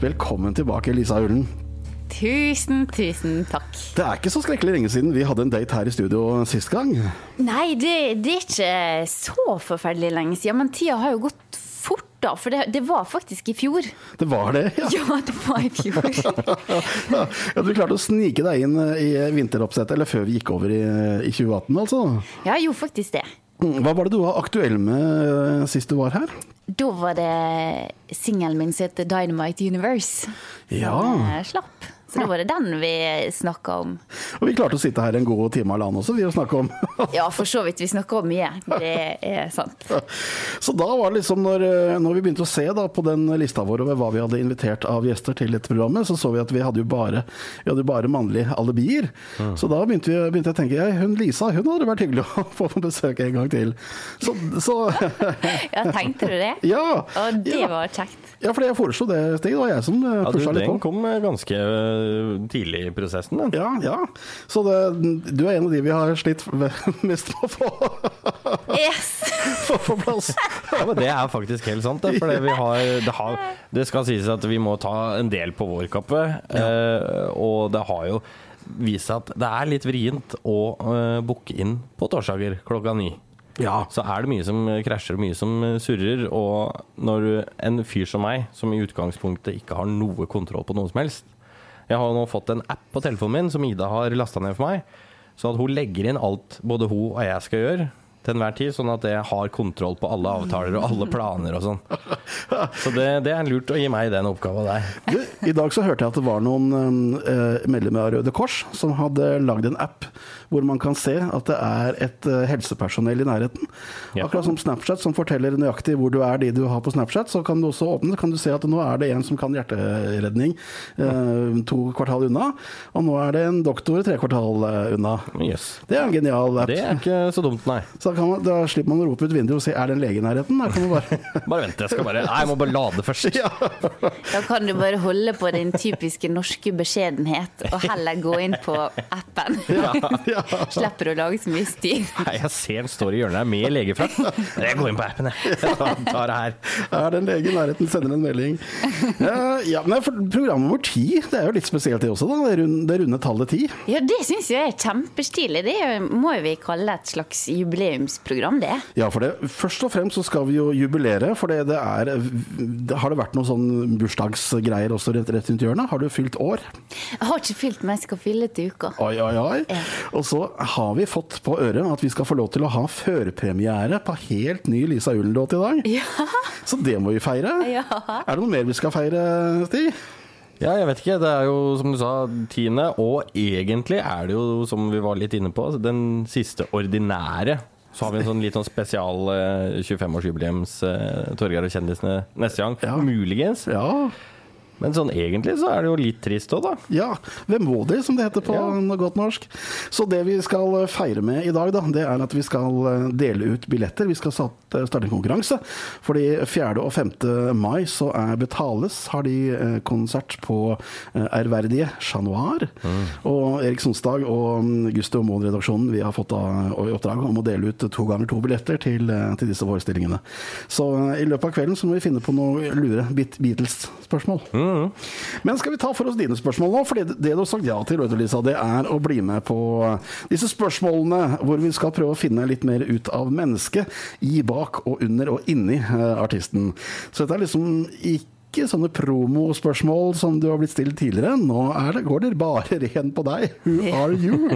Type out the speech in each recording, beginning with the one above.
Velkommen tilbake, Lisa Ullen. Tusen, tusen takk. Det er ikke så skrekkelig lenge siden vi hadde en date her i studio sist gang. Nei, det, det er ikke så forferdelig lenge siden, men tida har jo gått fort, da. For det, det var faktisk i fjor. Det var det, ja. Ja, det var i fjor. ja. Du klarte å snike deg inn i vinteroppsettet, eller før vi gikk over i, i 2018, altså. Ja, jeg gjorde faktisk det. Hva var det du var aktuell med eh, sist du var her? Da var det singelen min som heter Dynamite Universe. Ja. Som eh, slapp. Så det var det den vi snakka om. Og vi klarte å sitte her en god time halvannen også, vi å snakke om. ja, for så vidt. Vi snakka om mye. Det er sant. Så da var det liksom, når, når vi begynte å se da, på den lista vår over hva vi hadde invitert av gjester til dette programmet, så så vi at vi hadde jo bare, vi hadde bare mannlige alibier. Mm. Så da begynte, vi, begynte jeg å tenke ja, hun Lisa hun hadde vært hyggelig å få på besøk en gang til. Så, så Ja, tenkte du det? Ja. Og det ja. var kjekt. Ja, for jeg foreslo det, Stig. Det var jeg som pusha ja, litt på. Den kom ganske tidlig i prosessen, Da. Ja, ja. Så det, du er en av de vi har slitt mest med å få yes. få på plass. ja, men det er faktisk helt sant. Det, for det, har, det, har, det, skal sies at vi må ta en del på vår kappe. Ja. Eh, og det har jo vist seg at det er litt vrient å uh, booke inn på torsdager klokka ni. Ja. Så er det mye som krasjer og mye som surrer. Og når en fyr som meg, som i utgangspunktet ikke har noe kontroll på noe som helst Jeg har nå fått en app på telefonen min som Ida har lasta ned for meg. Så at hun legger inn alt både hun og jeg skal gjøre til enhver tid, sånn at jeg har kontroll på alle avtaler og alle planer og sånn. Så det, det, er lurt å gi meg den oppgaven der. Du, I dag så hørte jeg at det var noen eh, medlemmer av Røde Kors som hadde lagd en app hvor man kan se at det er et uh, helsepersonell i nærheten. Ja. Akkurat som Snapchat som forteller nøyaktig hvor du er de du har på Snapchat, så kan du også åpne kan du se at nå er det en som kan hjerteredning eh, to kvartal unna, og nå er det en doktor tre kvartal unna. Yes. Det er en genial app. Det er ikke så dumt, nei. Så man, da slipper man å rope ut vinduet og si 'er det en lege i nærheten'? Da kan man bare Bare vent, jeg skal bare Nei, jeg må bare lade først. Ja. Da kan du bare holde på din typiske norske beskjedenhet, og heller gå inn på appen. Ja, ja. Slipper å lage så mye styr. Nei, jeg ser den står i hjørnet her med legefrakt. Jeg går inn på appen, jeg. jeg tar det her. Er det en lege i nærheten, sender en melding. Ja, men Program nummer ti, det er jo litt spesielt det også, da. Det runde, det runde tallet ti. Ja, det syns jeg er kjempestilig. Det må vi kalle et slags jubileumsprogram, det. Ja, for det, først og fremst så skal vi jo jubilere, for det, det er Har det vært noen sånn bursdagsgreier også rett, rett rundt hjørnet? Har du fylt år? Jeg har ikke fylt, men jeg skal fylle til uka. Oi, oi, oi. Ja. Og så har vi fått på øret at vi skal få lov til å ha førpremiere på helt ny Lisa Ullen-låt i dag. Ja. Så det må vi feire. Ja. Er det noe mer vi skal feire, Stig? Ja, jeg vet ikke. Det er jo som du sa, tiende. Og egentlig er det jo, som vi var litt inne på, den siste ordinære så har vi en sånn litt sånn spesial uh, 25-årsjubileums uh, Torgeir og kjendisene neste gang. Ja. Muligens. Ja. Men sånn egentlig så er det jo litt trist òg, da. Ja. De, som det heter på ja. godt norsk. Så det vi skal feire med i dag, da, det er at vi skal dele ut billetter. Vi skal starte en konkurranse. Fordi 4. og 5. mai så er Betales har de konsert på ærverdige Chat Noir. Mm. Og Erik Sonsdag og Gustav Moen-redaksjonen vi har fått i oppdrag om å dele ut to ganger to billetter til, til disse forestillingene. Så i løpet av kvelden så må vi finne på noe lure Beatles-spørsmål. Mm. Men skal vi ta for oss dine spørsmål nå? For det, det du har sagt ja til, Lisa, det er å bli med på disse spørsmålene hvor vi skal prøve å finne litt mer ut av mennesket i, bak og under og inni uh, artisten. Så dette er liksom ikke ikke sånne promospørsmål som du har blitt stilt tidligere. Nå det, går det bare ren på deg. Who are you?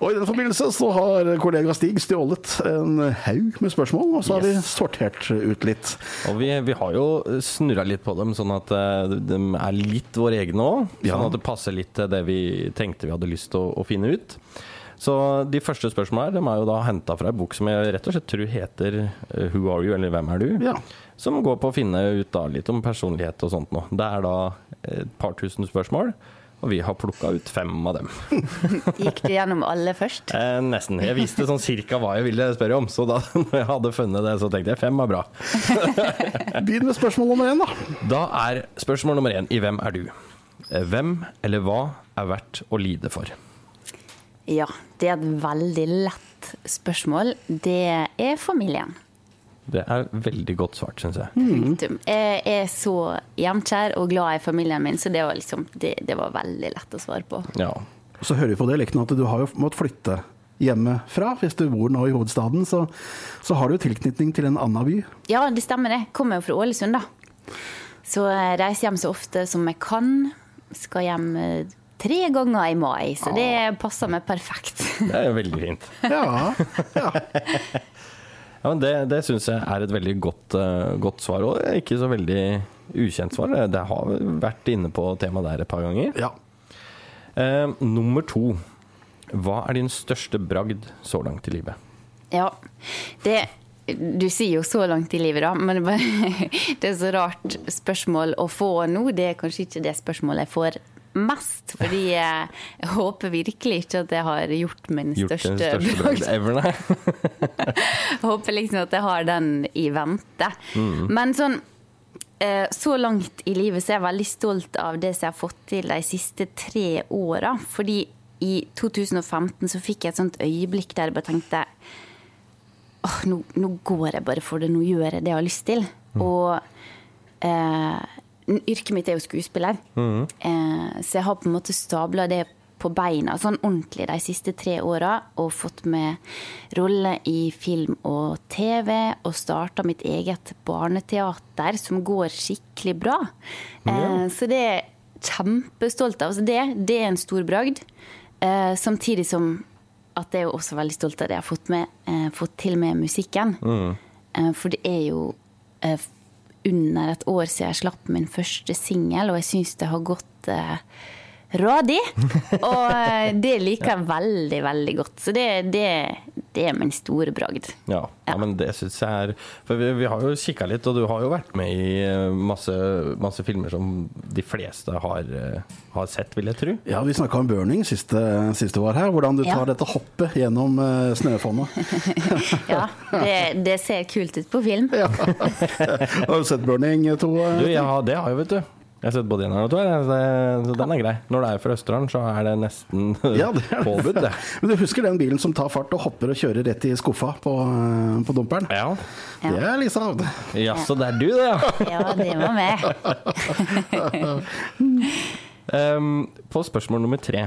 Og i den forbindelse så har kollega Stig stjålet en haug med spørsmål, og så har yes. vi sortert ut litt. Og vi, vi har jo snurra litt på dem, sånn at de er litt våre egne òg. Sånn at det passer litt til det vi tenkte vi hadde lyst til å, å finne ut. Så de første spørsmålene her, de er jo da henta fra ei bok som jeg rett og slett tror heter Who are you, eller Hvem er du? Ja. Som går på å finne ut da litt om personlighet og sånt noe. Det er da et par tusen spørsmål. Og vi har plukka ut fem av dem. Gikk du gjennom alle først? Eh, nesten. Jeg visste sånn cirka hva jeg ville spørre om, så da når jeg hadde funnet det, så tenkte jeg fem er bra. Begynn med spørsmål nummer én, da. Da er spørsmål nummer én i Hvem er du? Hvem eller hva er verdt å lide for? Ja, det er et veldig lett spørsmål. Det er familien. Det er veldig godt svart, syns jeg. Mm. Jeg er så hjemkjær og glad i familien min, så det var, liksom, det, det var veldig lett å svare på. Ja. Så hører vi på dialekten at du har jo måttet flytte hjemmefra. Hvis du bor nå i hovedstaden, så, så har du jo tilknytning til en annen by. Ja, det stemmer det. Kommer jo fra Ålesund, da. Så jeg reiser hjem så ofte som jeg kan. Skal hjem eh, tre ganger i mai, så det passer meg perfekt. Det er jo veldig fint. Ja, ja. Ja, men Det, det syns jeg er et veldig godt, eh, godt svar, og ikke så veldig ukjent svar. Det har vært inne på temaet der et par ganger. ja. Eh, nummer to. Hva er din største bragd så langt i livet? Ja, det Du sier jo så langt i livet, da, men det er så rart spørsmål å få nå. Det er kanskje ikke det spørsmålet jeg får mest, fordi jeg, håper virkelig ikke at jeg har gjort min Gjort største, bragd ever? Jeg håper liksom at jeg har den i vente. Men sånn eh, så langt i livet så er jeg veldig stolt av det som jeg har fått til de siste tre åra. Fordi i 2015 så fikk jeg et sånt øyeblikk der jeg bare tenkte åh, nå, nå går jeg bare for det, nå gjør jeg det jeg har lyst til. Og eh, yrket mitt er jo skuespiller, eh, så jeg har på en måte stabla det på beina sånn ordentlig de siste tre åra og fått med rolle i film og TV og starta mitt eget barneteater som går skikkelig bra. Eh, så det er jeg kjempestolt av. Så det, det er en stor bragd. Eh, samtidig som at jeg er også veldig stolt av det jeg har fått, med, eh, fått til med musikken. Eh, for det er jo eh, under et år siden jeg slapp min første singel, og jeg syns det har gått eh, radig. Og eh, det liker jeg veldig, veldig godt. Så det, det, det er min store bragd. Ja, ja, men det syns jeg er For vi, vi har jo kikka litt, og du har jo vært med i eh, masse, masse filmer som de fleste har, eh, har sett, vil jeg tro. ja vi snakka om burning siste, siste var her. Hvordan du tar Ja. dette hoppet gjennom uh, snøfonnet. Ja, det, det ser kult ut på film. Ja. Har du sett burning, to? Du, ja, det har jeg, vet du. Jeg har sett både én og to, så den er grei. Når det er fra Østerdalen, så er det nesten Ja, det er påbudt, det. Men du husker den bilen som tar fart og hopper og kjører rett i skuffa på, eh, på dumperen? Ja. Ja. Det er Lisa. Jaså, det er du, det, ja. Ja, det var med. um, på spørsmål nummer tre.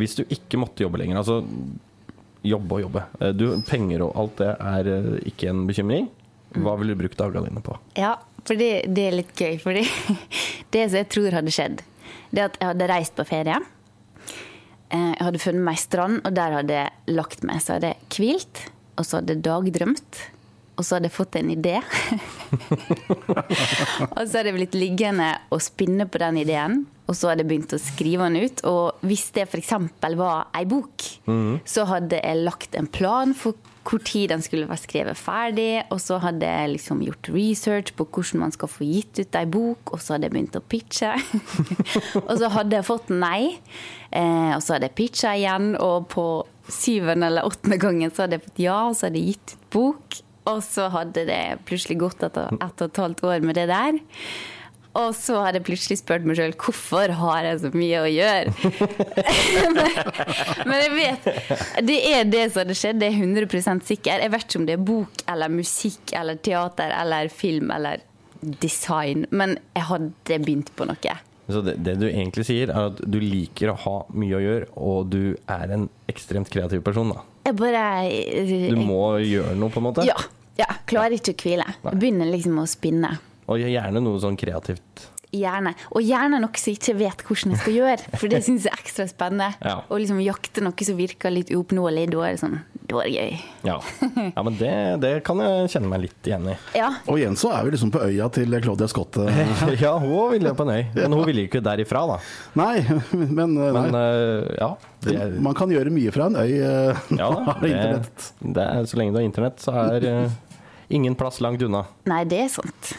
Hvis du ikke måtte jobbe lenger, altså jobbe og jobbe eh, du, Penger og alt det er eh, ikke en bekymring. Hva ville du brukt dagene dine på? Ja, for det, det er litt gøy. Fordi det som jeg tror hadde skjedd, det at jeg hadde reist på ferie. Eh, Jeg hadde funnet meg ei strand, og der hadde jeg lagt meg. Så hadde jeg hvilt, og så hadde jeg dagdrømt. Og så hadde jeg fått en idé. og så hadde jeg blitt liggende og spinne på den ideen. Og så hadde jeg begynt å skrive den ut. Og hvis det f.eks. var ei bok, så hadde jeg lagt en plan for hvor tid den skulle være skrevet ferdig. Og så hadde jeg liksom gjort research på hvordan man skal få gitt ut ei bok. Og så hadde jeg begynt å pitche. og så hadde jeg fått nei. Eh, og så hadde jeg pitcha igjen, og på syvende eller åttende gangen så hadde jeg fått ja, og så hadde jeg gitt ut bok. Og så hadde det plutselig gått etter ett og et halvt år med det der. Og så hadde jeg plutselig spurt meg sjøl hvorfor har jeg så mye å gjøre. men, men jeg vet Det er det som hadde skjedd, det er 100% sikker. Jeg vet ikke om det er bok eller musikk eller teater eller film eller design, men jeg hadde begynt på noe. Så det, det du egentlig sier, er at du liker å ha mye å gjøre, og du er en ekstremt kreativ person, da. Jeg bare Du må gjøre noe, på en måte. Ja. ja klarer ikke å hvile. Jeg begynner liksom å spinne. Og gjerne noe sånn kreativt. Gjerne. Og gjerne noe som jeg ikke vet hvordan jeg skal gjøre, for det syns jeg er ekstra spennende. Ja. Å liksom jakte noe som virker litt uoppnåelig, da er det sånn Da er det gøy. Ja, ja men det, det kan jeg kjenne meg litt igjen i. Ja. Og igjen så er vi liksom på øya til Claudia Scott. eh. Ja, hun ville på en øy, men hun ville ikke derifra, da. Nei, men, nei. Men eh, ja. Det er, man kan gjøre mye fra en øy eh, ja da, det, internett. det er, så lenge du har internett, så er eh, ingen plass langt unna. Nei, det er sant.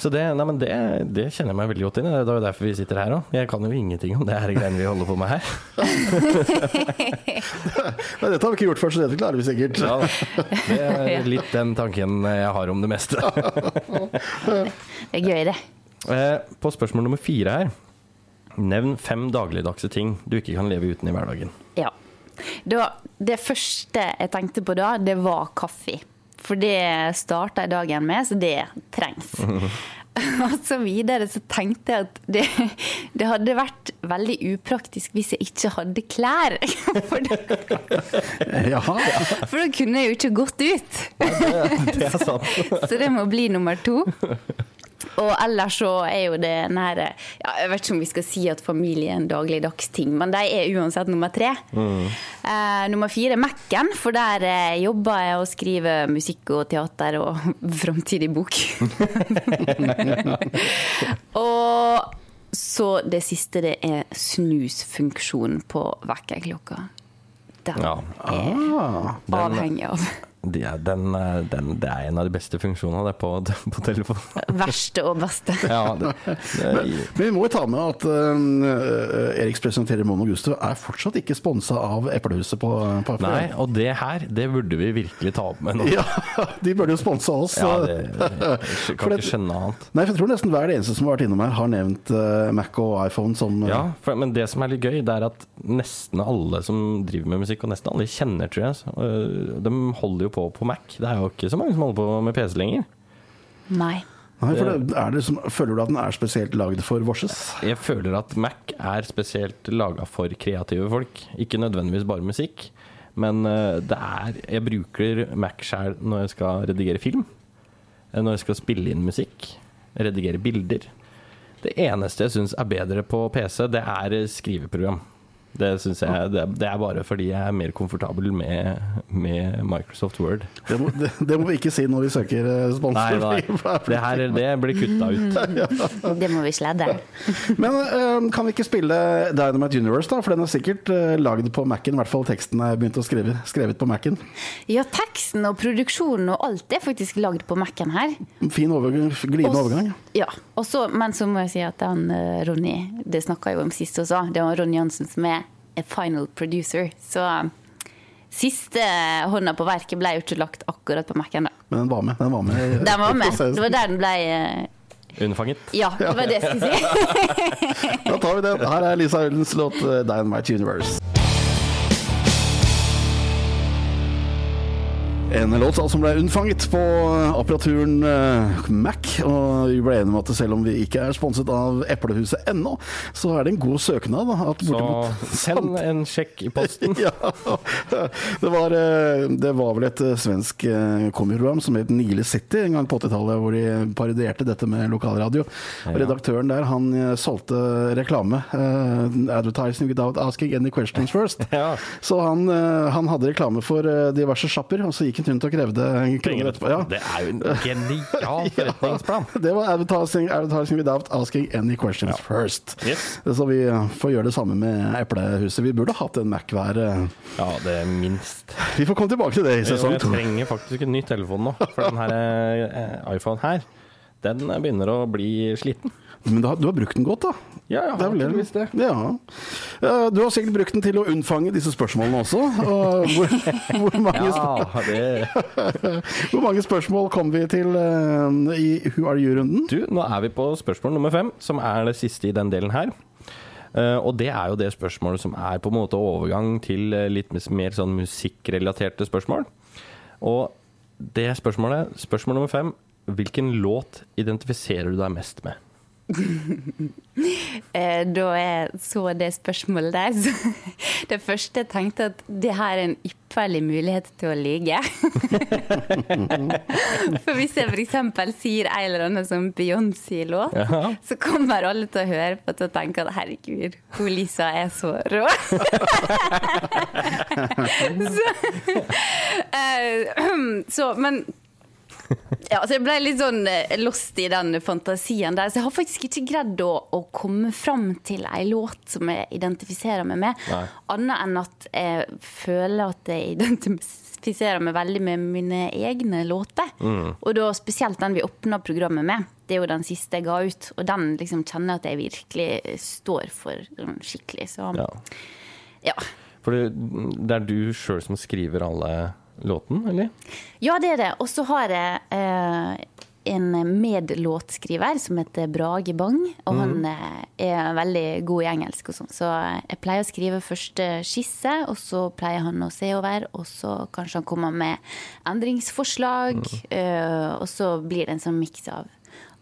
Så det, nei, men det, det kjenner jeg meg veldig godt inn i. Det er jo derfor vi sitter her òg. Jeg kan jo ingenting om det her greiene vi holder på med her. Nei, dette har vi ikke gjort før, så dette klarer vi sikkert. Ja, det er litt den tanken jeg har om det meste. Det er gøy, det. Eh, På spørsmål nummer fire her. Nevn fem dagligdagse ting du ikke kan leve uten i hverdagen. Ja. Da, det første jeg tenkte på da, det var kaffe. For det starta jeg dagen med, så det trengs. Og så videre så tenkte jeg at det, det, hadde vært veldig upraktisk hvis jeg ikke hadde klær. For da, Jaha. for da kunne jeg jo ikke gått ut. Det er sant. Så det må bli nummer to. Og ellers så er jo det nære ja, Jeg vet ikke om vi skal si at familie er en dagligdags ting, men de er uansett nummer tre. Eh, nummer fire er Mac-en, for der eh, jobber jeg og skriver musikk og teater og framtidig bok. og så det siste, det er snusfunksjonen på vekkerklokka. Den Ja. er Ah. er avhengig av. Det er, den, er- den, det er en av de beste funksjonene det på, på telefon. Verste og beste. Ja, det, det, Men vi må jo ta med at uh, Eriks presenterer Mono Gusto er fortsatt ikke sponsa av Eplehuset på, på nei, og det her, det burde vi virkelig ta opp med nå. Ja, de burde jo sponsa oss. Ja, det, jeg kan ikke skjønne annet. Nei, for jeg tror nesten hver eneste som har vært innom her, har nevnt uh, Mac og iPhone som uh, Ja, for, men det som er litt gøy, det er at nesten alle som driver med musikk, og nesten alle kjenner, tror jeg, så, de holder jo på på Mac. Det er jo ikke så mange som holder på med PC lenger. Nei. Nei, for det, er det som, Føler du at den er spesielt lagd for Vorses? Jeg føler at Mac er spesielt laga for kreative folk. Ikke nødvendigvis bare musikk, men øh, det er Jeg bruker Mac sjæl når jeg skal redigere film. eh, Når jeg skal spille inn musikk. Redigere bilder. Det eneste jeg syns er bedre på PC, det er skriveprogram. Det syns jeg det, det er bare fordi jeg er mer komfortabel med, med Microsoft Word. Det, må- det, det må vi ikke si når vi søker sponsor. Nei, nei. Det her det blir kutta ut. Det må vi sladde. Men eh, kan vi ikke spille Dynamite Universe, da? For den er sikkert uh, lagd på Mac-en. I hvert fall teksten er begynt å skrive skrevet på Mac-en. Ja, teksten og produksjonen og alt er faktisk lagd på Mac-en her. Fin overgang, glidende Også, overgang. Ja, Også, men så må jeg si at han eh, Ronny, det snakka jeg jo om sist også, det var Ronny Jansen som er final producer. Så eh, siste hånda på verket ble jo ikke lagt akkurat på Mac-en, da. Men den var med. Den var med, Den var med. Det var der den ble eh, Unnfanget. Ja, det var det jeg skulle si. Da tar vi den. Her er Lisa Ullens låt eh, 'Dynamite Universe'. En låt som ble unnfanget på apparaturen eh, Mac. Og vi ble enige om at selv om vi ikke er sponset av Eplehuset ennå, så er det en god søknad. At Så send en sjekk i posten. ja, det var, eh, det var vel et eh, svensk eh, komiprogram som het Nile City en gang på 80-tallet, hvor de parodierte dette med lokalradio. Redaktøren der, han eh, solgte reklame. eh, advertising without asking any questions first. Ja. Så han, eh, han hadde reklame for eh, diverse sjapper, og så gikk han rundt og krevde kroner etterpå. Ja. Det er jo en genial forretningsplan. Det var advertising, advertising without asking any questions first. Yes. Så vi eh, får gjøre det samme med Eplehuset. Vi burde hatt en Mac hver. eh, Ja, det er minst. Vi får komme tilbake til det i sesong sesong jeg to. trenger faktisk en ny telefon nå. For den her eh, iPhone her, den begynner å bli sliten. Men du har, du har brukt den godt, da. Ja, jeg Det har tydeligvis det. Ja. Eh, Du har sikkert brukt den til å unnfange disse spørsmålene også. Og hvor, hvor, mange, Ja, det hvor mange spørsmål kom vi til eh, i Who are you-runden? Du, nå er vi på spørsmål nummer fem, som er det siste i den delen her. Eh, og det er jo det spørsmålet som er på en måte overgang til litt mer sånn musikkrelaterte spørsmål. Og det spørsmålet, spørsmål nummer fem, hvilken låt identifiserer du deg mest med? Eh, Da jeg så det spørsmålet der, så det første jeg tenkte at det her er en ypperlig mulighet til å lyge. For hvis jeg f.eks. sier en eller annen sånn Beyoncé-låt, Ja. så kommer alle til å høre på å tenke at herregud, hun Lisa er så rå. så, uh, så, men ja, så jeg ble litt sånn eh, lost i den fantasien der. Så jeg har faktisk ikke greid å, å komme fram til ei låt som jeg identifiserer meg med. Nei. Annet enn at jeg føler at jeg identifiserer meg veldig med mine egne låter. Og da spesielt den vi åpna programmet med. Det er jo den siste jeg ga ut. Og den liksom kjenner jeg at jeg virkelig står for skikkelig. Så Ja. ja. For det er du sjøl som skriver alle låten, eller? Ja, det er det. Og så har jeg eh, en medlåtskriver som heter Brage Bang. Og han eh, er veldig god i engelsk og sånn. Så jeg pleier å skrive første skisse, og så pleier han å se over. Og så kanskje han kommer med endringsforslag. eh, og så blir det en sånn miks av,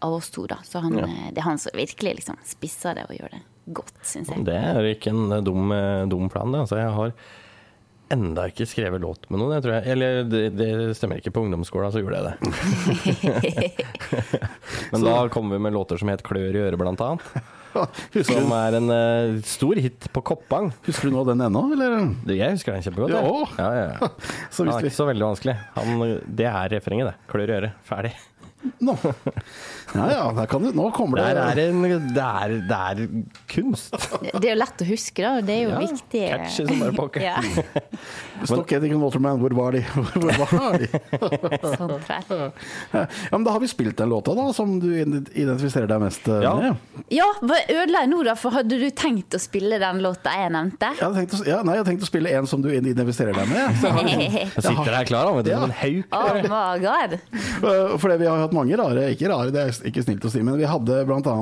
av oss to, da. Så han, ja. det er han som virkelig liksom spisser det og gjør det godt, syns jeg. Det er ikke en eh, dum, eh, dum plan, det. Altså, jeg har enda ikke skrevet låt med noen, jeg tror jeg. Eller det, det stemmer ikke. På ungdomsskolen så gjorde jeg det. Men da kom vi med låter som het Klør i øret, blant annet. Husker Som er en uh, stor hit på Koppang. husker du nå den ennå, eller? Jeg husker den kjempegodt. Ja. Ja, ja, ja. Så Det er ikke så veldig vanskelig. Han, det er refrenget, det. Klør i øret. Ferdig. Nå. Ja ja, der kan du Nå kommer Det er, en, det er, det er kunst. Det er jo lett å huske, da. Det er jo Ja, viktig. catchy som bare pokker. Ja, Stock Aitken Waterman, hvor var de? Hvor var de? sånn. Ja, men da har vi spilt den låta, da, som du identifiserer deg mest eh, Ja. med. Ja, hva ødela jeg nå, da? For hadde du tenkt å spille den låta jeg nevnte? Jeg hadde tenkt å, ja, nei, jeg hadde tenkt å spille en som du identifiserer deg med. Så jeg har, Jeg sitter her klar, vet du, Ja. som en hauk. Oh my god. Fordi vi har hatt mange rare, ikke rare, det er ikke snilt å si, men vi hadde bl.a.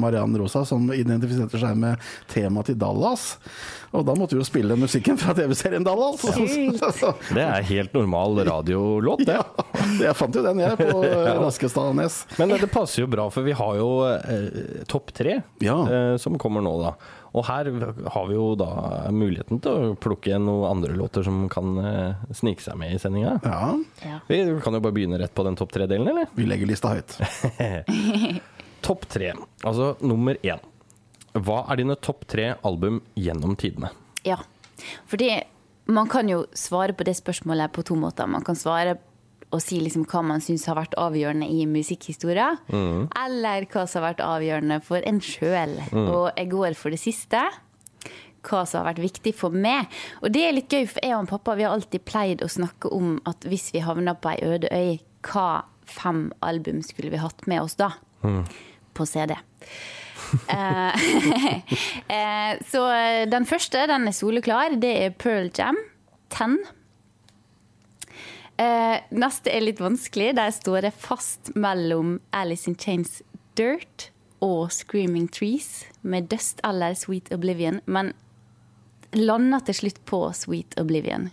Mariann Rosa som identifiserte seg med temaet til Dallas. Og da måtte vi jo spille musikken fra TV-serien Dallas. Altså. Det er helt normal radiolåt, det. ja, jeg fant jo den, jeg, på ja. Raskestad Nes. Men det passer jo bra, for vi har jo eh, topp tre Ja. eh, som kommer nå, da. Og her har vi jo da muligheten til å plukke noen andre låter som kan eh, snike seg med i sendinga. Ja, Ja. Vi kan jo bare begynne rett på den topp tre-delen, eller? vi legger lista høyt. Topp tre, altså nummer én. Hva er dine topp tre album gjennom tidene? Ja. Fordi man kan jo svare på det spørsmålet på to måter. Man kan svare og si liksom hva man syns har vært avgjørende i musikkhistoria, eller hva som har vært avgjørende for en sjøl. Og jeg går for det siste. Hva som har vært viktig for meg. Og det er litt gøy, for jeg og pappa vi har alltid pleid å snakke om at hvis vi havna på ei øde øy, hva fem album skulle vi hatt med oss da? På CD. Eh, eh, så den første, den er soleklar. Det er Pearl Jam 10. Eh, neste er litt vanskelig. Der står det fast mellom Alice in Chains Dirt og Screaming Trees med Dust eller Sweet Oblivion, men lander til slutt på Sweet Oblivion.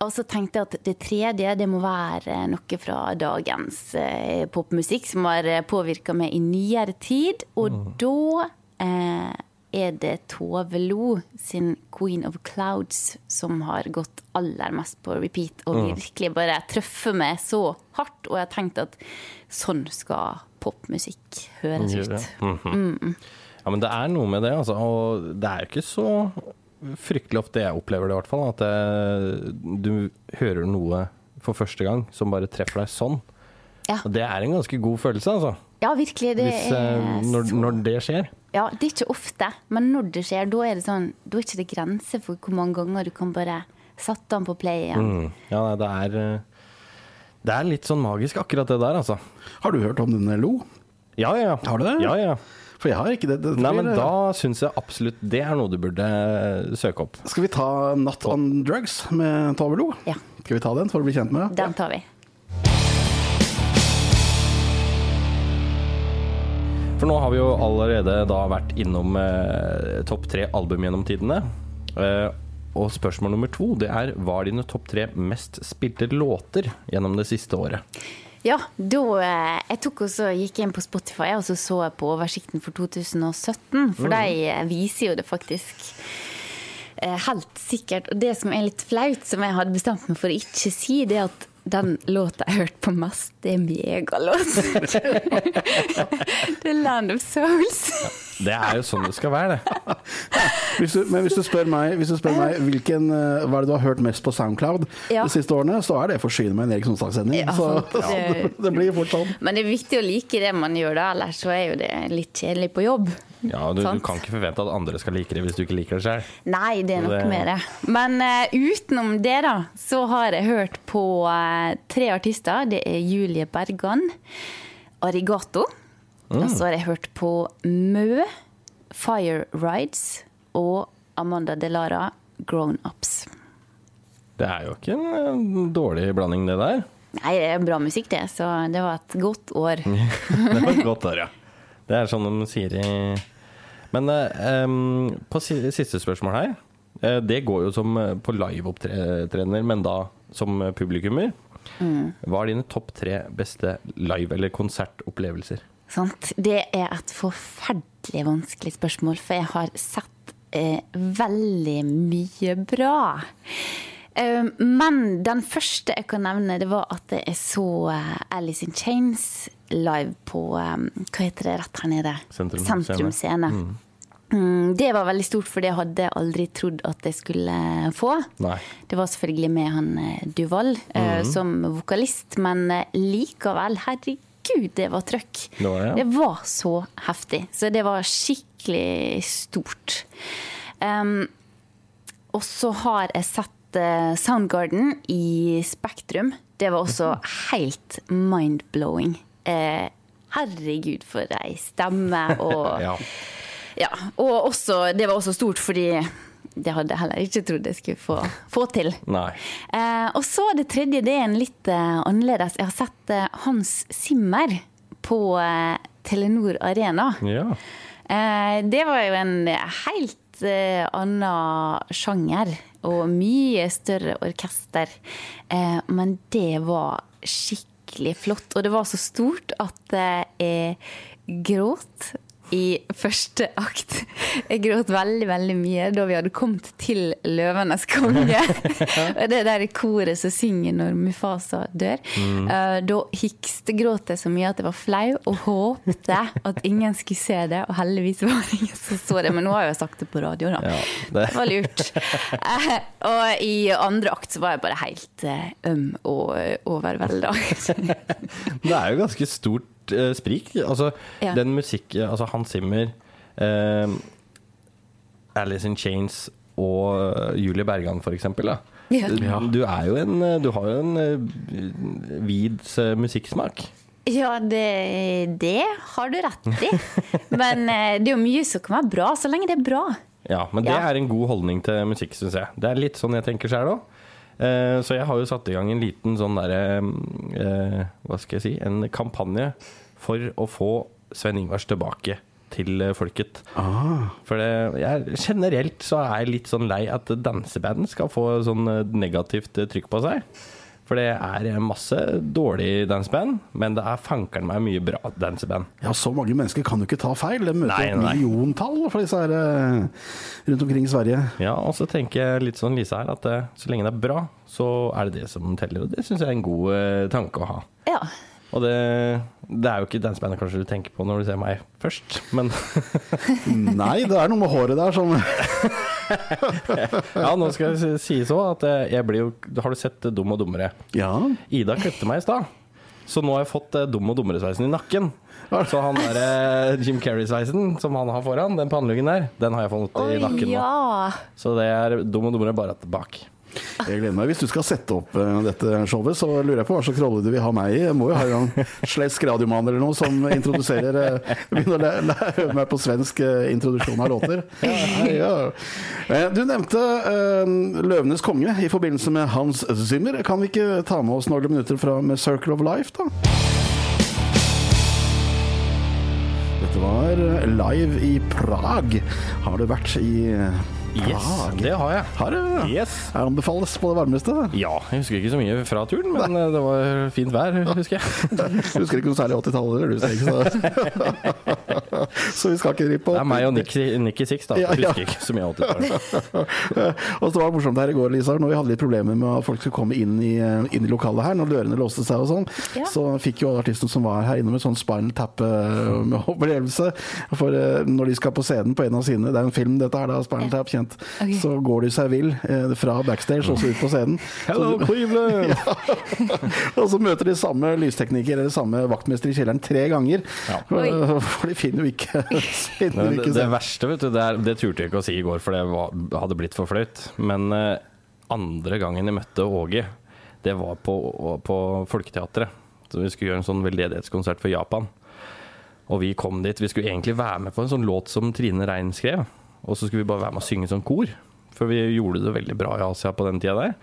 Og så tenkte jeg at det tredje det må være noe fra dagens eh, popmusikk som har påvirka meg i nyere tid. Og da eh, er det Tove Lo sin 'Queen of Clouds' som har gått aller mest på repeat og virkelig bare truffet meg så hardt. Og jeg har tenkt at sånn skal popmusikk høres ut. Mhm. Ja, men det er noe med det, altså. Og det er jo ikke så fryktelig ofte jeg opplever det, i hvert fall. At det, du hører noe for første gang som bare treffer deg sånn. Ja. Og det er en ganske god følelse, altså. ja, virkelig. Det Hvis, eh, er når, så når det skjer. Ja, det er ikke ofte, men når det skjer, da er det sånn Da er ikke det grenser for hvor mange ganger du kan bare sette den på play igjen. Mm. Ja, det er eh, Det er litt sånn magisk, akkurat det der, altså. Har du hørt om denne Lo? Ja, ja. Har du det? Ja, ja. For jeg har ikke det. det Nei, men da syns jeg absolutt det er noe du burde søke opp. Skal vi ta 'Not On Drugs' med Tove Lo? Ja. Skal vi ta den for å bli kjent med Den tar vi. For nå har vi jo allerede da vært innom eh, topp tre album gjennom tidene. Eh, og spørsmål nummer to det er hva er dine topp tre mest spilte låter gjennom det siste året? Ja, da eh, Jeg tok også, gikk inn på Spotify og så så på oversikten for 2017. For de eh, viser jo det faktisk eh, helt sikkert. Og det som er litt flaut, som jeg hadde bestemt meg for å ikke si, det er at den låta jeg hørte på mest, det er megalåt. The Land of Souls. Det er jo sånn det skal være, det. Hvis du, men hvis du spør meg, hvis du spør meg hvilken, eh, hva er det du har hørt mest på Soundcloud Ja. de siste årene, så er det 'Forsyne meg en Erik Sonstad-sending. Ja, så sant. det, det blir fort sånn. Men det er viktig å like det man gjør da, ellers så er jo det litt kjedelig på jobb. Ja, du, du kan ikke forvente at andre skal like det hvis du ikke liker det selv. Nei, det er noe Det- med det. Men uh, utenom det, da, så har jeg hørt på uh, tre artister. Det er Julie Bergan, Arigato. Og så har jeg hørt på Mø, Fire Rides og Amanda Delara, Grown Ups. Det er jo ikke en dårlig blanding, det der. Nei, det er bra musikk, det. Så det var et godt år. det var et godt år, ja. Det er sånn de sier i Men um, på siste spørsmål her. eh, det går jo som eh, på liveopptredener, men da som publikummer. publikummer. Hva er dine topp tre beste live- eller konsertopplevelser? Sant? Det er et forferdelig vanskelig spørsmål, for jeg har sett eh, veldig mye bra. Eh, men den første jeg kan nevne, det var at jeg så eh, Alice in Chains live på eh, Hva heter det rett her nede? Sentrum Sentrum Scene. Mm, det var veldig stort, for det hadde jeg aldri trodd at jeg skulle få. Nei. Det var selvfølgelig med han Duvall mm eh, som vokalist, men eh, likevel, herregud, det var trøkk. Det var ja. Det var så heftig. Så det var skikkelig stort. Um, og så har jeg sett eh, Soundgarden i Spektrum. Det var også helt mind-blowing. Eh, herregud, for ei stemme og Ja. ja, og også, det var også stort fordi det hadde jeg heller ikke trodd jeg skulle få, få til. Nei. Eh, og så det tredje, det er en litt eh, annerledes. Jeg har sett eh, Hans Zimmer på eh, Telenor Arena. Ja. Eh, det var jo en helt eh, annen sjanger og mye større orkester. Eh, men det var skikkelig flott, og det var så stort at jeg gråt i første akt. Jeg gråt veldig, veldig mye da vi hadde kommet til 'Løvenes konge'. Det der koret som synger når Mufasa dør. Mm. Da hikstegråt jeg så mye at jeg var flau, og håpte at ingen skulle se det. Og heldigvis var det ingen som så det, men nå har jeg jo sagt det på radio, da. Ja, det. det- var lurt. Eh, Og i andre akt så var jeg bare helt eh, øm og overvelda. Det er jo ganske stort eh, sprik. Altså, Ja. den musikk Altså, Hans Zimmer, eh, Alice in Chains og eh, Julie Bergan, for eksempel. Da. Ja. Du, er jo en eh, Du har jo en eh, vid eh, musikksmak. Ja, det, det har du rett i. Men eh, det er jo mye som kan være bra, så lenge det er bra. Ja, men det Ja. er en god holdning til musikk, syns jeg. Det er litt sånn jeg tenker sjøl òg. Så jeg har jo satt i gang en liten sånn derre eh, Hva skal jeg si? En kampanje for å få Sven Ingvars tilbake til eh, folket. Ah, For det, jeg, generelt så er jeg litt sånn lei at danseband skal få sånn eh, negativt eh, trykk på seg. For det er masse dårlig danseband, men det er fankeren meg mye bra danseband. ja, så mange mennesker kan jo ikke ta feil. De møter Nei, et milliontall for disse her rundt omkring i Sverige. Ja, og så tenker jeg litt sånn Lise her, at så lenge det er bra, så er det det som teller. Og det syns jeg er en god tanke å ha. Ja. Og det, det er jo ikke dansebandet kanskje du tenker på når du ser meg først, men Nei, det er noe med håret der som ja, nå skal jeg si så at eh, jeg blir jo Har du sett eh, Dum og dummere? Ja. Ida klipte meg i stad. Så nå har jeg fått eh, Dum og dummere-sveisen i nakken. Så han der Jim Carrey-sveisen som han har foran, den panneluggen der, den har jeg fått i nakken nå. ja. Så det er Dum og dummere bare tilbake. bak. Jeg gleder meg. Hvis du skal sette opp eh, dette showet, så lurer jeg på hva slags rolle du vil ha meg i. Jeg må jo ha en slesk radiomann eller noe som introduserer eh, Begynner å lære meg på svensk eh, introduksjon av låter. Ja, ja. Du nevnte uh, 'Løvenes konge' i forbindelse med Hans Zimmer. Kan vi ikke ta med oss noen minutter fra med 'Circle of Life', da? Dette var live i Prag. Har du vært i eh, Yes, Prag? det har jeg. Har du? Yes. Jeg anbefales på det varmeste. Ja, jeg husker ikke så mye fra turen, men Nei. det var fint vær, husker jeg. Du husker ikke noe særlig 80-tallet, eller du, Stig, så Så vi skal ikke drive på. Det er meg og Nicky Six, da. Ja, ja. Husker ikke så mye 80-tallet. og så var det morsomt her i går, Lisa, når vi hadde litt problemer med at folk skulle komme inn i, inn i lokalet her, når dørene låste seg og sånn, Ja. så fikk jo alle artistene som var her innom et sånn spinal tap eh, med. For eh, når de skal på scenen på en av sine, det er en film dette her, da, spinal Ja. tap, kjent, Okay. så går de seg vill eh, fra backstage og så ut på scenen. Hello, Så- Cleveland! og så møter de samme lystekniker eller samme vaktmester i kjelleren tre ganger. Ja. For de finner jo ikke, finner det, ikke det verste, vet du, det, er, det turte jeg ikke å si i går, for det var, hadde blitt for flaut. Men eh, andre gangen jeg møtte Åge, det var på, på Folketeatret. Så vi skulle gjøre en sånn veldedighetskonsert for Japan. Og vi kom dit. Vi skulle egentlig være med på en sånn låt som Trine Rein skrev. Og så skulle vi bare være med og synge som kor. For vi gjorde det veldig bra i Asia på den tida der.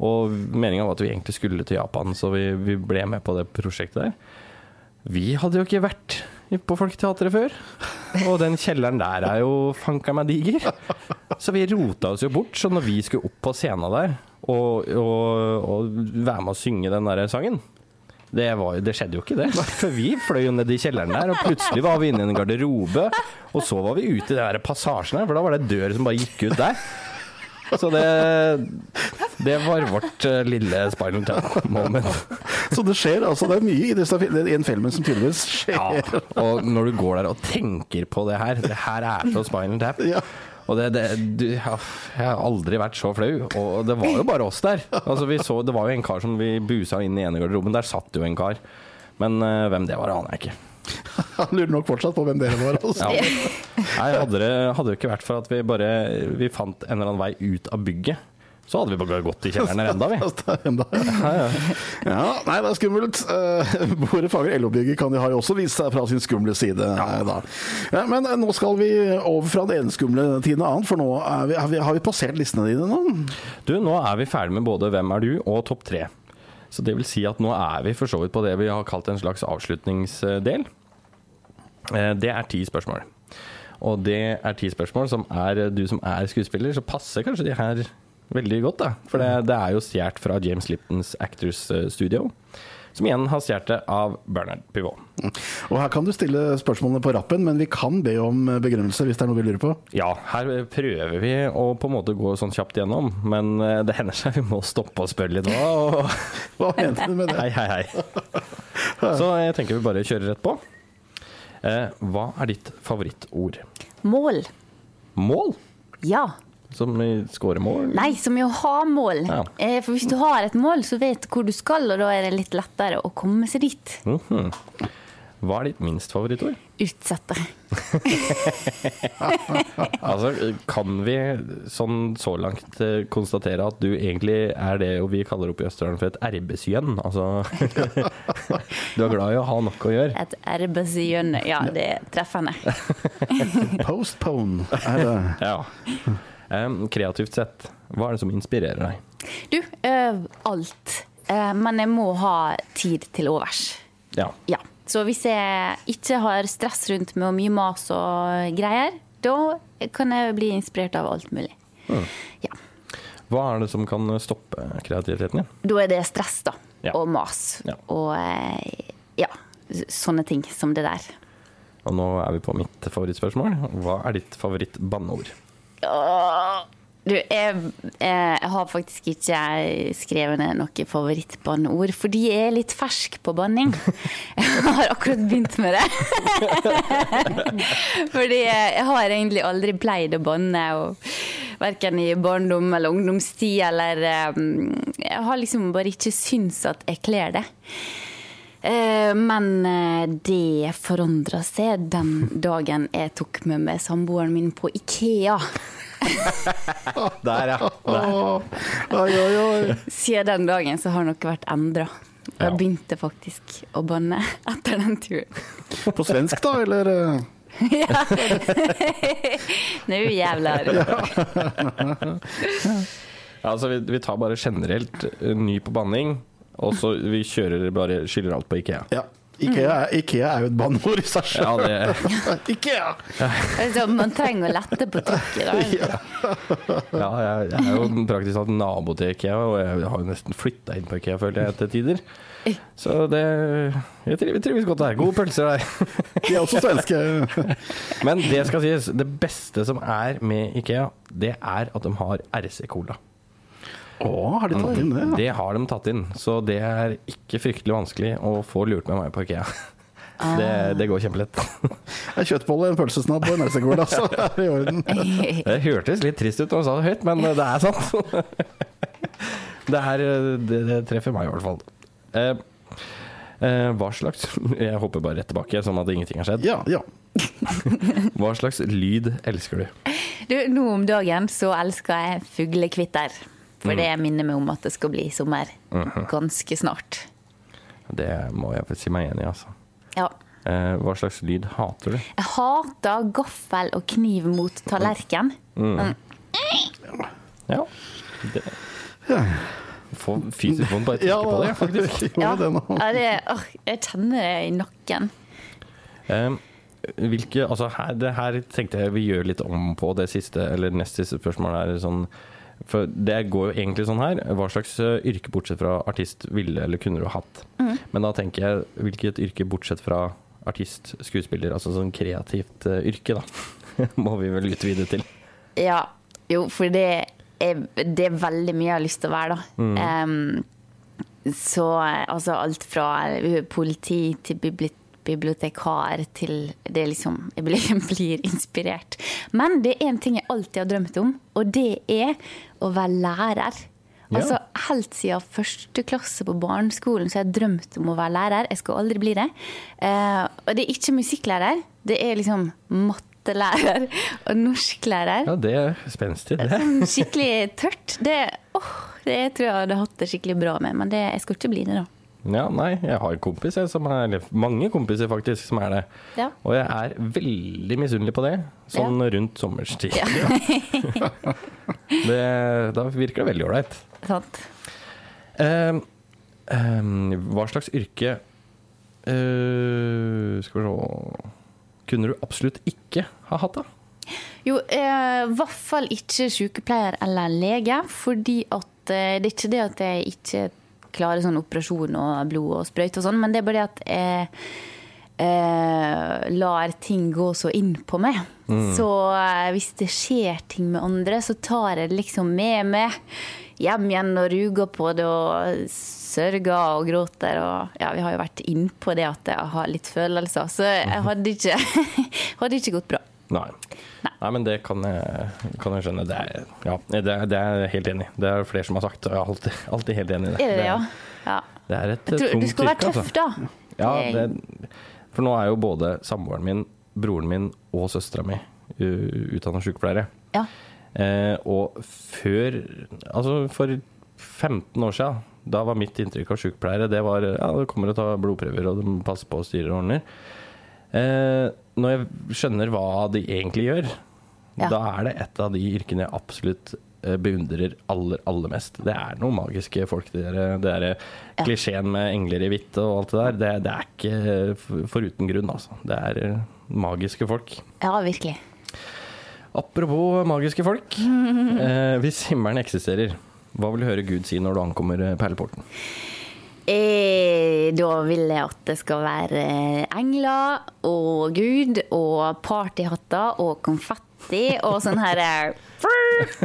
Og meninga var at vi egentlig skulle til Japan, så vi, vi ble med på det prosjektet der. Vi hadde jo ikke vært på Folketeatret før. Og den kjelleren der er jo fanka meg diger. Så vi rota oss jo bort. Så når vi skulle opp på scenen der og, og, og være med å synge den der sangen det, var, det, skjedde jo ikke, det. For vi fløy jo ned i kjelleren der, og plutselig var vi inne i en garderobe. Og så var vi ute i den passasjen her, for da var det dør som bare gikk ut der. Så det, det var vårt uh, lille Spinal Tap-moment. Så det skjer altså, det er mye i, i den filmen som tydeligvis skjer. Ja, og når du går der og tenker på det her, det her er så Spinal Tap. Ja. Og det, det du, Jeg har aldri vært så flau. Og det var jo bare oss der. Altså, så, det var jo en kar som vi busa inn i ene garderoben. Der satt jo en kar. Men uh, hvem det var, aner jeg ikke. Han lurer nok fortsatt på hvem dere var. Altså. Ja. Nei, hadde det, hadde det ikke vært for at vi bare Vi fant en eller annen vei ut av bygget så hadde vi bare gått i kjelleren enda, vi. ja, nei, det er skummelt. Uh, Bore Fager LO-bygget kan de ha jo også vist seg fra sin skumle side. Da. Ja, men uh, nå skal vi over fra det ene skumle til noe annet, for nå vi, har, vi, har, vi, passert listene dine nå? Du, nå er vi ferdig med både Hvem er du og Topp tre. Så det vil si at nå er vi for så vidt på det vi har kalt en slags avslutningsdel. Det er ti spørsmål. Og det er ti spørsmål som er du som er skuespiller, så passer kanskje de her veldig godt, da. For det, det er jo stjålet fra James Liptons Actors eh, Studio. Som igjen har stjålet det av Bernard Pivot. Og Her kan du stille spørsmålene på rappen, men vi kan be om begrunnelse hvis det er noe vi lurer på? Ja, her prøver vi å på en måte gå sånn kjapt gjennom, men eh, det hender seg vi må stoppe og spørre litt òg. Hva mente du med det? Hei, hei, hei. Så jeg tenker vi bare kjører rett på. Eh, hva er ditt favorittord? Mål. Mål? Ja. Som i skåremål? Nei, som i å ha mål. Ja. Eh, for hvis du har et mål, så vet du hvor du skal, og da er det litt lettere å komme seg dit. Mm -hmm. Hva er ditt minst favorittord? Utsette. altså, kan vi sånn så langt eh, konstatere at du egentlig er det vi kaller opp i Østerdalen for et erbesjønn? Altså Du er glad i å ha nok å gjøre? Et erbesjønn, ja, det er treffende. Postpone er det. Ja. Kreativt sett, hva er det som inspirerer deg? Du, uh, alt. Uh, men jeg må ha tid til overs. Ja. ja. Så hvis jeg ikke har stress rundt med mye mas og greier, da kan jeg bli inspirert av alt mulig. Mm. Ja. Hva er det som kan stoppe kreativiteten din? Da er det stress, da. Ja. Og mas. Ja. Og uh, ja, sånne ting som det der. Og nå er vi på mitt favorittspørsmål. Hva er ditt favoritt-banneord? Du, jeg, jeg, har faktisk ikke skrevet ned noe favorittbanneord, fordi jeg er litt fersk på banning. Jeg har akkurat begynt med det. Fordi jeg har egentlig aldri pleid å banne, verken i barndom eller ungdomstid, eller Jeg har liksom bare ikke syntes at jeg kler det. Eh, men eh, det forandra seg den dagen jeg tok med meg samboeren min på Ikea. Der, ja. Der. Oi, oi, oi. Siden den dagen så har noe vært endra. Jeg begynte faktisk å banne etter den turen. På svensk, da, eller? ja. Nå jævlar. Ja, altså, vi, vi tar bare generelt eh, ny på banning. Og så vi kjører bare skyller alt på Ikea. Ja. Ikea, Ikea er jo et banneord i seg selv. Ja, det... Ikea! Altså, man trenger å lette på trykket, da. Ja, jeg, jeg, er jo praktisk talt nabo til Ikea, og jeg har jo nesten flytta inn på Ikea, føler jeg, til tider. Så det Jeg trives godt her. Gode pølser der. De er også svenske. Men det skal sies, det beste som er med Ikea, det er at de har RC-cola. Å, har de tatt inn det? Ja. Det har de tatt inn. Så det er ikke fryktelig vanskelig å få lurt med meg på IKEA. Ah. Det, det, går kjempelett. En kjøttbolle, en pølsesnabb og en melsekål, altså. Det er i orden. Det hørtes litt trist ut når du sa det høyt, men det er sant. Det, er, det, det treffer meg i hvert fall. Eh, eh, hva slags Jeg hopper bare rett tilbake, sånn at ingenting har skjedd. Ja, ja. Hva slags lyd elsker du? du? Nå om dagen så elsker jeg fuglekvitter. For det mm. minner meg om at det skal bli sommer mhm. ganske snart. Det må jeg si meg enig i, altså. Ja. Eh, hva slags lyd hater du? Jeg hater gaffel og kniv mot tallerken. Mm. Mm. Ja. Det. får fysisk vondt bare jeg tenker på det, faktisk. Ja, ja, det, åh, jeg kjenner det i nakken. Eh, hvilke, altså her, det her tenkte jeg vi gjør litt om på det siste, eller nest siste spørsmålet. Er sånn, for det går jo egentlig sånn her. Hva slags eh, yrke bortsett fra artist ville eller kunne du hatt? Men da tenker jeg hvilket yrke bortsett fra artist, skuespiller, altså sånn kreativt uh, yrke, da. Må vi vel utvide til. Ja, jo, for det er, det er veldig mye jeg har lyst til å være, da. Em, så eh, altså alt fra politi til bibli bibliotekar til det liksom Jeg blir, inspirert. Men det er en ting jeg alltid har drømt om, og det er å være lærer. Ja. Altså Helt siden første klasse på barneskolen så har jeg drømt om å være lærer. Jeg skal aldri bli det. Uh, og det er ikke musikklærer. Det er liksom mattelærer og norsklærer. Ja, det er spenstig, det. Sånn skikkelig tørt. Det, oh, det tror jeg hadde hatt det skikkelig bra med, men det, jeg skal ikke bli det, da. Ja, nei, jeg har en kompis, jeg, som er, mange kompiser faktisk, som er det. Ja. Og jeg er veldig misunnelig på det, sånn rundt sommerstid. det, da virker det veldig ålreit. Sant? Um, um, hva slags yrke uh, Skal vi se Kunne du absolutt ikke ha hatt, da? Jo, eh, i hvert fall ikke sykepleier eller lege, fordi at eh, det er ikke det at jeg ikke klarer sånn operasjon og blod og sprøyte og sånn, men det er bare det at jeg eh, lar ting gå så inn på meg. Så eh, hvis det skjer ting med andre, så tar jeg det liksom med meg hjem igjen og ruger på det og sørger og gråter. Og ja, vi har jo vært innpå det at jeg har litt følelser, så jeg hadde ikke, hadde ikke gått bra. Nei. Nei, men det kan jeg, kan jeg skjønne. Det er, ja, det, er, det er jeg helt enig i. Det er flere som har sagt, og jeg er alltid, alltid helt enig i det. Er det ja? ja. Det er et tror, tungt du skal være tøff, altså. da. Ja, for nå er jo både samboeren min, broren min og søstera mi utdanna sykepleiere. Ja. Eh, og før Altså for 15 år siden, da var mitt inntrykk av sykepleiere det var ja, det kommer og tar blodprøver og de passer på og styrer og ordner. Eh, når jeg skjønner hva de egentlig gjør, Ja. da er det et av de yrkene jeg absolutt eh, beundrer aller, aller mest. Det er noen magiske folk. Det der, det der Ja. klisjeen med engler i hvitt og alt det der, det, det er ikke for- foruten grunn, altså. Det er eh, magiske folk. ja, virkelig. Apropos magiske folk. Eh, hvis himmelen eksisterer, hva vil du høre Gud si når du ankommer eh, perleporten? Eh, da vil jeg at det skal være engler og Gud og partyhatter og konfetti og sånn her eh,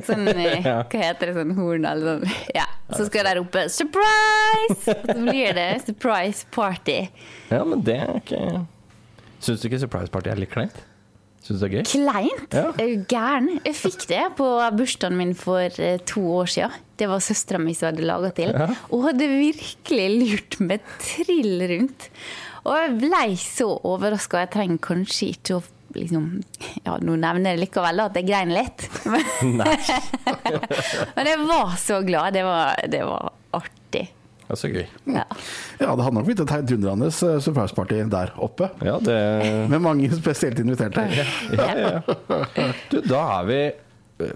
Sånn, eh, hva heter det, sånn horn eller sånn. Ja. Så skal jeg rope 'surprise'! Og så blir det surprise party. Ja, men det er ikke Syns du ikke Surprise Party er litt kleint? Syns du det er gøy? Kleint? Ja. Er du gæren? Jeg fikk det på bursdagen min for eh, to år siden. Det var søstera mi som hadde laga til. Ja. Og hadde virkelig lurt meg trill rundt. Og jeg ble så overraska. Jeg trenger kanskje ikke å liksom Ja, nå nevner jeg likevel at jeg grein litt. Men, jeg var så glad. Det var, det var artig. Det er så gøy. Ja. Ja, det hadde nok blitt et heidundrende eh, surprise party der oppe. Ja, det Med mange spesielt inviterte. ja, ja. Du, da er vi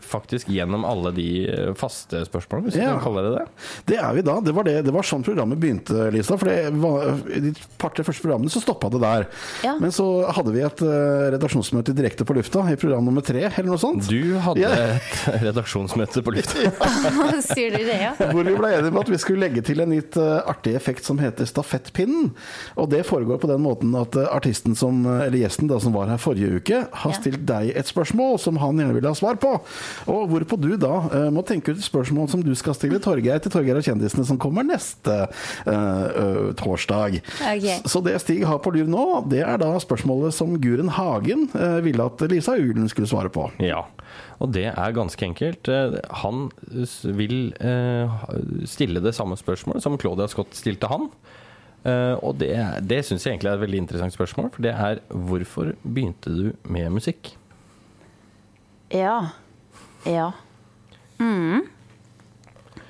faktisk gjennom alle de eh, faste spørsmålene, hvis vi du kan kalle det det. Det er vi da. Det var, det, det var sånn programmet begynte, Lisa. For det var, i de par-tre første programmene så stoppa det der. Ja. Men så hadde vi et uh, redaksjonsmøte direkte på lufta i program nummer tre, eller noe sånt. Du hadde Ja. et redaksjonsmøte på lufta. Sier du det, ja? Hvor vi ble enige om at vi skulle legge til en litt uh, artig effekt som heter stafettpinnen. Og det foregår på den måten at uh, artisten som, eh, eller gjesten da, som var her forrige uke, har Ja. stilt deg et spørsmål som han gjerne vil ha svar på. Og hvorpå du da eh, må tenke ut spørsmål som du skal stille Torgeir til Torgeir og kjendisene som kommer neste uh, eh, torsdag. Okay. Så det Stig har på lur nå, det er da spørsmålet som Guren Hagen uh, ville at Lisa Ulen skulle svare på. Ja, og det er ganske enkelt. Han vil eh, stille det samme spørsmålet som Claudia Scott stilte han. Eh, Og det, det syns jeg egentlig er et veldig interessant spørsmål, for det er hvorfor begynte du med musikk? Ja. Ja. Mm.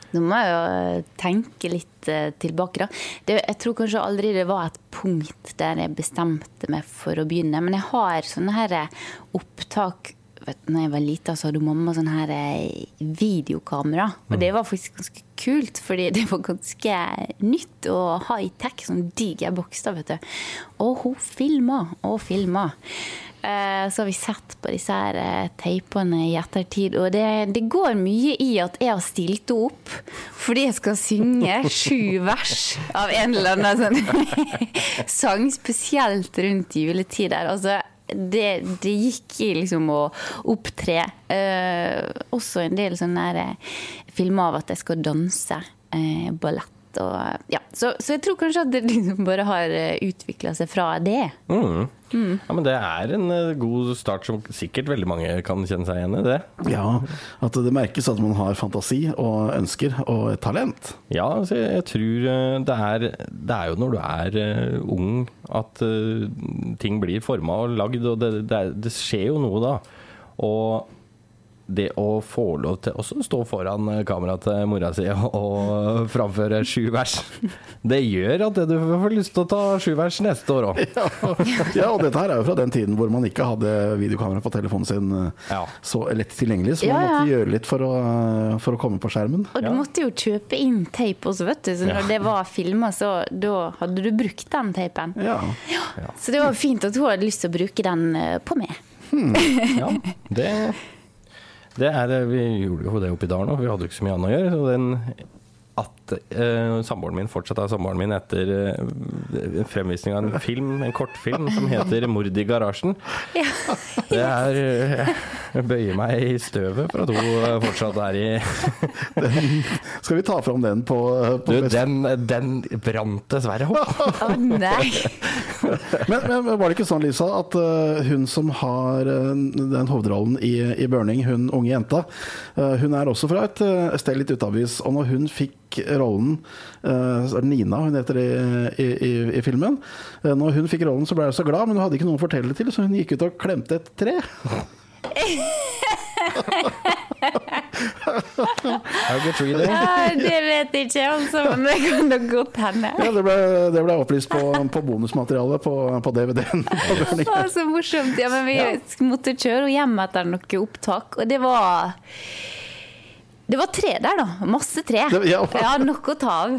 Nå må jeg jo eh, tenke litt eh, tilbake, da. Det, jeg tror kanskje aldri det var et punkt der jeg bestemte meg for å begynne. Men jeg har sånne her eh, opptak vet, når jeg var lita, så hadde mamma sånn her videokamera. Og det var faktisk ganske kult, fordi det var ganske nytt og high-tech. Sånn diger boks, da, vet du. Og hun filma og filma. Eh, Så har vi sett på disse her eh, teipene i ettertid, og det, det går mye i at jeg har stilt opp fordi jeg skal synge sju vers av en eller annen sånn sang, spesielt rundt juletider. Altså, det, det gikk i liksom å opptre. Eh, også en del sånne eh, filmer av at jeg skal danse eh, ballett. Og, ja. så, så jeg tror kanskje at det liksom bare har utvikla seg fra det. Mm. Ja, men det er en eh, god start som sikkert veldig mange kan kjenne seg igjen i. det. Ja, at det merkes at man har fantasi og ønsker og talent. Ja, altså jeg, jeg tror eh, det er, det er jo når du er eh, ung at eh, ting blir forma og lagd, og det, det, er, det skjer jo noe da. Og det å få lov til å stå foran eh, kameraet til mora si og framføre sju vers, det gjør at du får lyst til å ta sju vers neste år òg. Ja, ja, og dette her er jo fra den tiden hvor man ikke hadde videokamera på telefonen sin eh, Ja. så lett tilgjengelig, så man Ja, ja. måtte gjøre litt for å, for å komme på skjermen. Og du Ja. måtte jo kjøpe inn teip også, vet du. Så når Ja. det var filma, så da hadde du brukt den teipen. Ja. Så det var fint at hun hadde lyst til å bruke den eh, på meg. Ja, det, det er Vi gjorde jo det oppi dalen òg, vi hadde jo ikke så mye annet å gjøre. Så den at eh, samboeren min fortsatt er samboeren min etter uh, fremvisning av en film, en kortfilm som heter 'Mord i garasjen'. Ja. Det er uh, Jeg bøyer meg i støvet for at hun eh, fortsatt er i Skal vi ta fram den på, på Du, den, den brant dessverre opp. Å nei! men, men var det ikke sånn, Lisa, at eh, hun som har eh, den hovedrollen i, i 'Burning', hun unge jenta, eh, hun er også fra et uh, sted litt utavis. Og når hun fikk rollen eh, Nina hun heter i, i, i, i filmen. Eh, når hun fikk rollen, så ble hun så glad, men hun hadde ikke noen å fortelle det til, så hun gikk ut og klemte et tre. Ja, det vet jeg ikke, altså. Men det kan nok godt hende. Ja, det ble, det ble opplyst på, på bonusmaterialet på, på DVD-en. Burning. Så morsomt. Ja, men vi måtte kjøre henne hjem etter noe opptak, og det var Det var tre der, da. Masse tre. Det- ja. Ja, nok å ta av.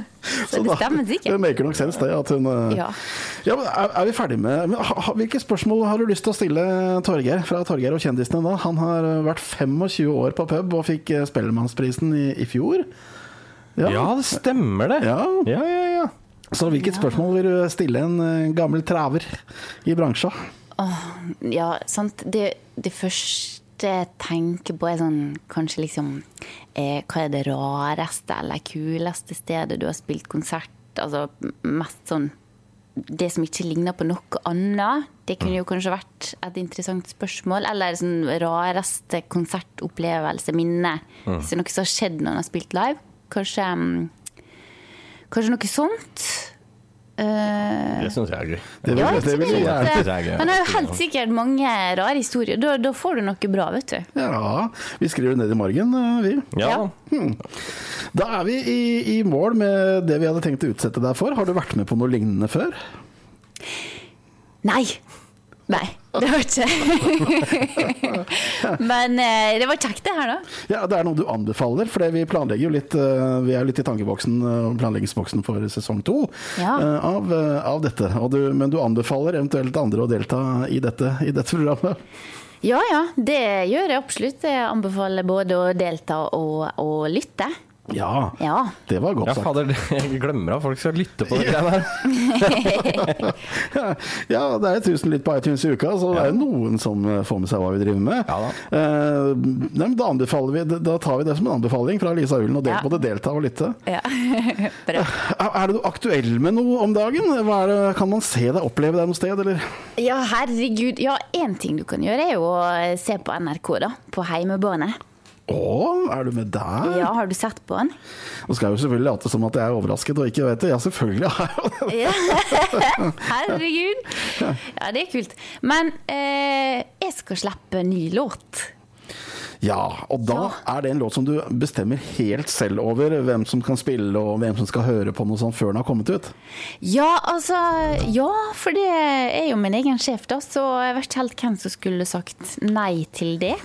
Så det stemmer stemmer Det sikkert. maker nok sens, det. At hun, eh, Ja. Ja, er, er vi ferdig med men, ha, Hvilke spørsmål har du lyst til å stille Torgeir fra Torgeir og kjendisene da? Han har eh, vært 25 år på pub og fikk eh, Spellemannsprisen i, i fjor. Ja, det stemmer det. Ja. ja, ja. ja. Så hvilket spørsmål vil du stille en gammel traver i bransja? Ja, sant. Det, det første jeg tenker på, er sånn kanskje liksom eh, Hva er det rareste eller kuleste stedet du har spilt konsert? Altså mest sånn Det som ikke ligner på noe annet. Det kunne jo kanskje vært et interessant spørsmål. Eller sånn rareste konsertopplevelse, minne. Hvis det er noe som har skjedd når man har spilt live. Kanskje mm, Kanskje noe sånt. Eh, Det syns jeg er gøy. Det vil, ja, det vil jeg gjerne. er. Han har jo helt sikkert mange rare historier. Da, da får du noe bra, vet du. Ja, vi skriver ned i margen, eh, vi. Ja. Ja. Da er vi i, i mål med det vi hadde tenkt å utsette deg for. Har du vært med på noe lignende før? Nei. Nei, det var ikke Men eh, det var kjekt, det her, da. Ja, Det er noe du anbefaler, for vi planlegger jo litt eh, Vi er litt i tankeboksen planleggingsboksen for sesong to Ja. eh, av, eh, av dette. Du, men du anbefaler eventuelt andre å delta i dette, i dette programmet? Ja ja, det gjør jeg absolutt. Jeg anbefaler både å delta og og lytte. Ja, Ja. det var godt Ja, sagt. fader, jeg glemmer at folk skal lytte på det greiene her. Ja, det er 1000 lytt på iTunes i uka, så det er jo noen som eh, får med seg hva vi driver med. Ja da. Eh, nei, da, anbefaler vi, da tar vi det som en anbefaling fra Lisa Ulen, og del, Ja. både delta og lytte. ja. Er er du aktuell med noe om dagen? Hva er det, kan man se deg, oppleve deg noe sted, eller? Ja, herregud. Ja, én ting du kan gjøre, er jo å se på NRK, da. På heimebane. Å, er du med der? Ja, har du sett på den? Nå skal jeg jo selvfølgelig late som at jeg er overrasket og ikke vet det. Ja, selvfølgelig har jeg det. Herregud. Ja, det er kult. Men eh, jeg skal slippe en ny låt. Ja, og da er det en låt som du bestemmer helt selv over hvem som kan spille og hvem som skal høre på noe sånt før den har kommet ut. Ja, altså Ja, for det er jo min egen sjef, da, så jeg vet ikke helt hvem som skulle sagt nei til det.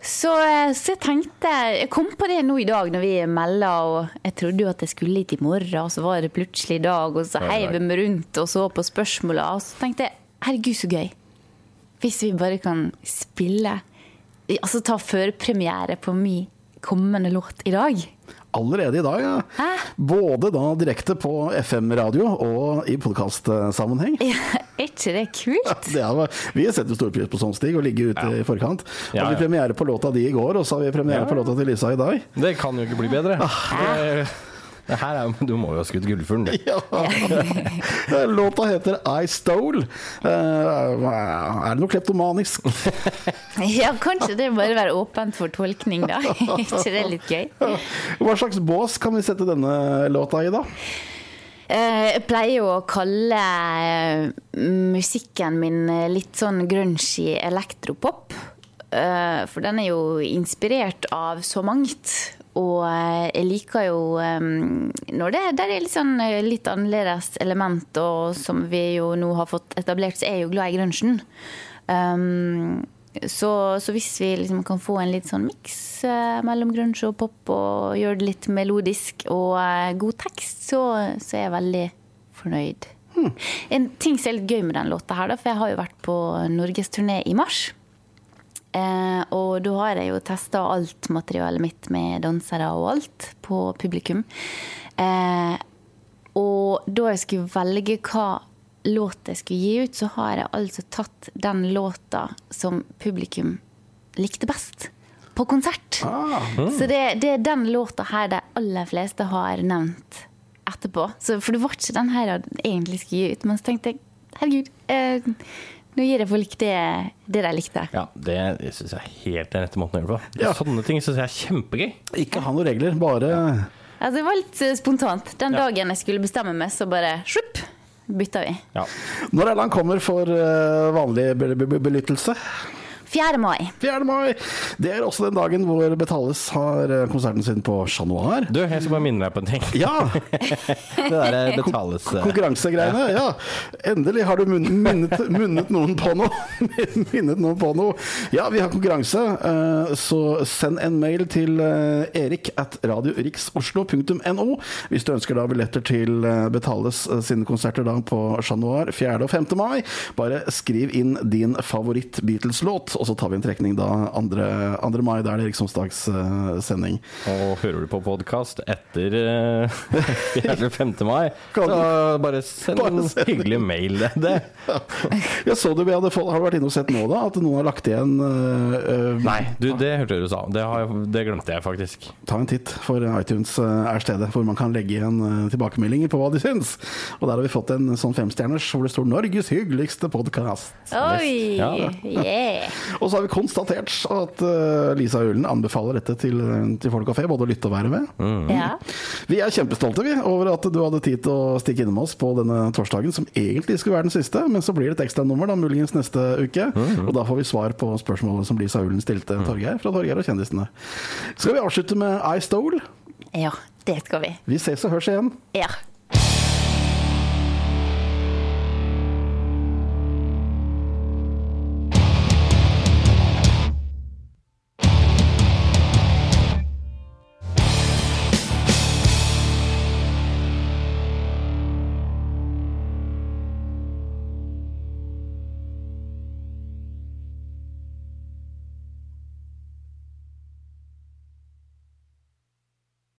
Så, eh, så jeg tenkte Jeg kom på det nå i dag når vi melda, og jeg trodde jo at jeg skulle hit i morgen, og så var det plutselig i dag, og så heiv jeg meg rundt og så på spørsmåla, og så tenkte jeg herregud, så gøy. Hvis vi bare kan spille Altså ta førpremiere på min kommende låt i dag. Allerede i dag, ja. Hæ? Både da direkte på FM-radio og i podkastsammenheng. Er ikke det kult? Det er, vi setter stor pris på sånn, Stig, å ligge ute i forkant. Ja, Hadde vi ja. premiere på låta di i går, og så har vi premiere Ja. på låta til Lisa i dag. Det kan jo ikke bli bedre. Det, det her er, jo- du må jo ha skutt gullfuglen, du. Ja. Låta heter I Stole. Eh, er det noe kleptomanisk? Ja, kanskje det bare være åpent for tolkning, da. Ikke det er litt gøy? Hva slags bås kan vi sette denne låta i, da? Eh, Jeg pleier jo å kalle eh, musikken min litt sånn grungy elektropop. Eh, For den er jo inspirert av så mangt. Og eh, jeg liker jo eh, når det det er litt sånn eh, litt annerledes element, og som vi jo nå har fått etablert, så er jeg jo glad i grunchen. Um, så, så hvis vi liksom kan få en litt sånn miks mellom grunge og pop, og gjøre det litt melodisk og god tekst, så, så er jeg veldig fornøyd. En ting som er litt gøy med den låta her, da, for jeg har jo vært på norgesturné i mars. Eh, og da har jeg jo testa alt materialet mitt med dansere og alt på publikum. Eh, og da jeg skulle velge hva låt jeg skulle gi ut, så har jeg altså tatt den låta som publikum likte best på konsert. Ah, Så det, det er den låta her de aller fleste har nevnt etterpå. Så, for det var ikke den her jeg egentlig skulle gi ut. Men så tenkte jeg herregud, eh, nå gir jeg folk det, det de likte. Ja, det syns jeg er helt den rette måten å gjøre det på. Ja. Sånne ting syns jeg er kjempegøy. ikke ha noen regler, bare Altså, det var litt eh, spontant. Den Ja. dagen jeg skulle bestemme meg, så bare sjupp, bytta vi. Ja. Når er det han kommer for vanlig vanlig be be be belyttelse? 4. mai. 4. mai. Det er også den dagen hvor Betales har eh, konserten sin på Chat Noir. Du, jeg skal bare minne deg på en ting. Ja! Det der eh, betales Kon Konkurransegreiene. Ja. Endelig har du minnet, minnet, noen på noe. minnet noen på noe. Ja, vi har konkurranse, eh, så send en mail til eh, erik at radiorixoslo.no hvis du ønsker da billetter til eh, Betales eh, sine konserter da på Chat Noir 4. og 5. mai. Bare skriv inn din favoritt-Beatles-låt, og så tar vi en trekning da 2. 2. mai. Da er det riksomsdagssending. Og hører du på podkast etter uh, 4. 5. mai, Kan så bare send Bare en hyggelig mail. Det, det. Jeg så du vi hadde fått, Har du vært inne og sett nå, da? At noen har lagt igjen øh, Nei, du, det hørte du sa. Det, har det glemte jeg faktisk. Ta en titt, for iTunes er stedet hvor man kan legge igjen tilbakemeldinger på hva de syns. Og der har vi fått en sånn femstjerners hvor det står 'Norges hyggeligste podkast'. Oi! Ja. Yeah. Og så har vi konstatert at øh, Lisa Ulen anbefaler dette til, til folk og fe, både å lytte og være med. Ja. Vi er kjempestolte vi, over at du hadde tid til å stikke innom oss på denne torsdagen, som egentlig skulle være den siste, men så blir det et ekstranummer muligens neste uke. Og da får vi svar på spørsmålet som Lisa Ulen stilte Torgeir fra Torgeir og kjendisene. Skal vi avslutte med I Stole? ja, det skal vi. Vi ses og høres igjen. Ja.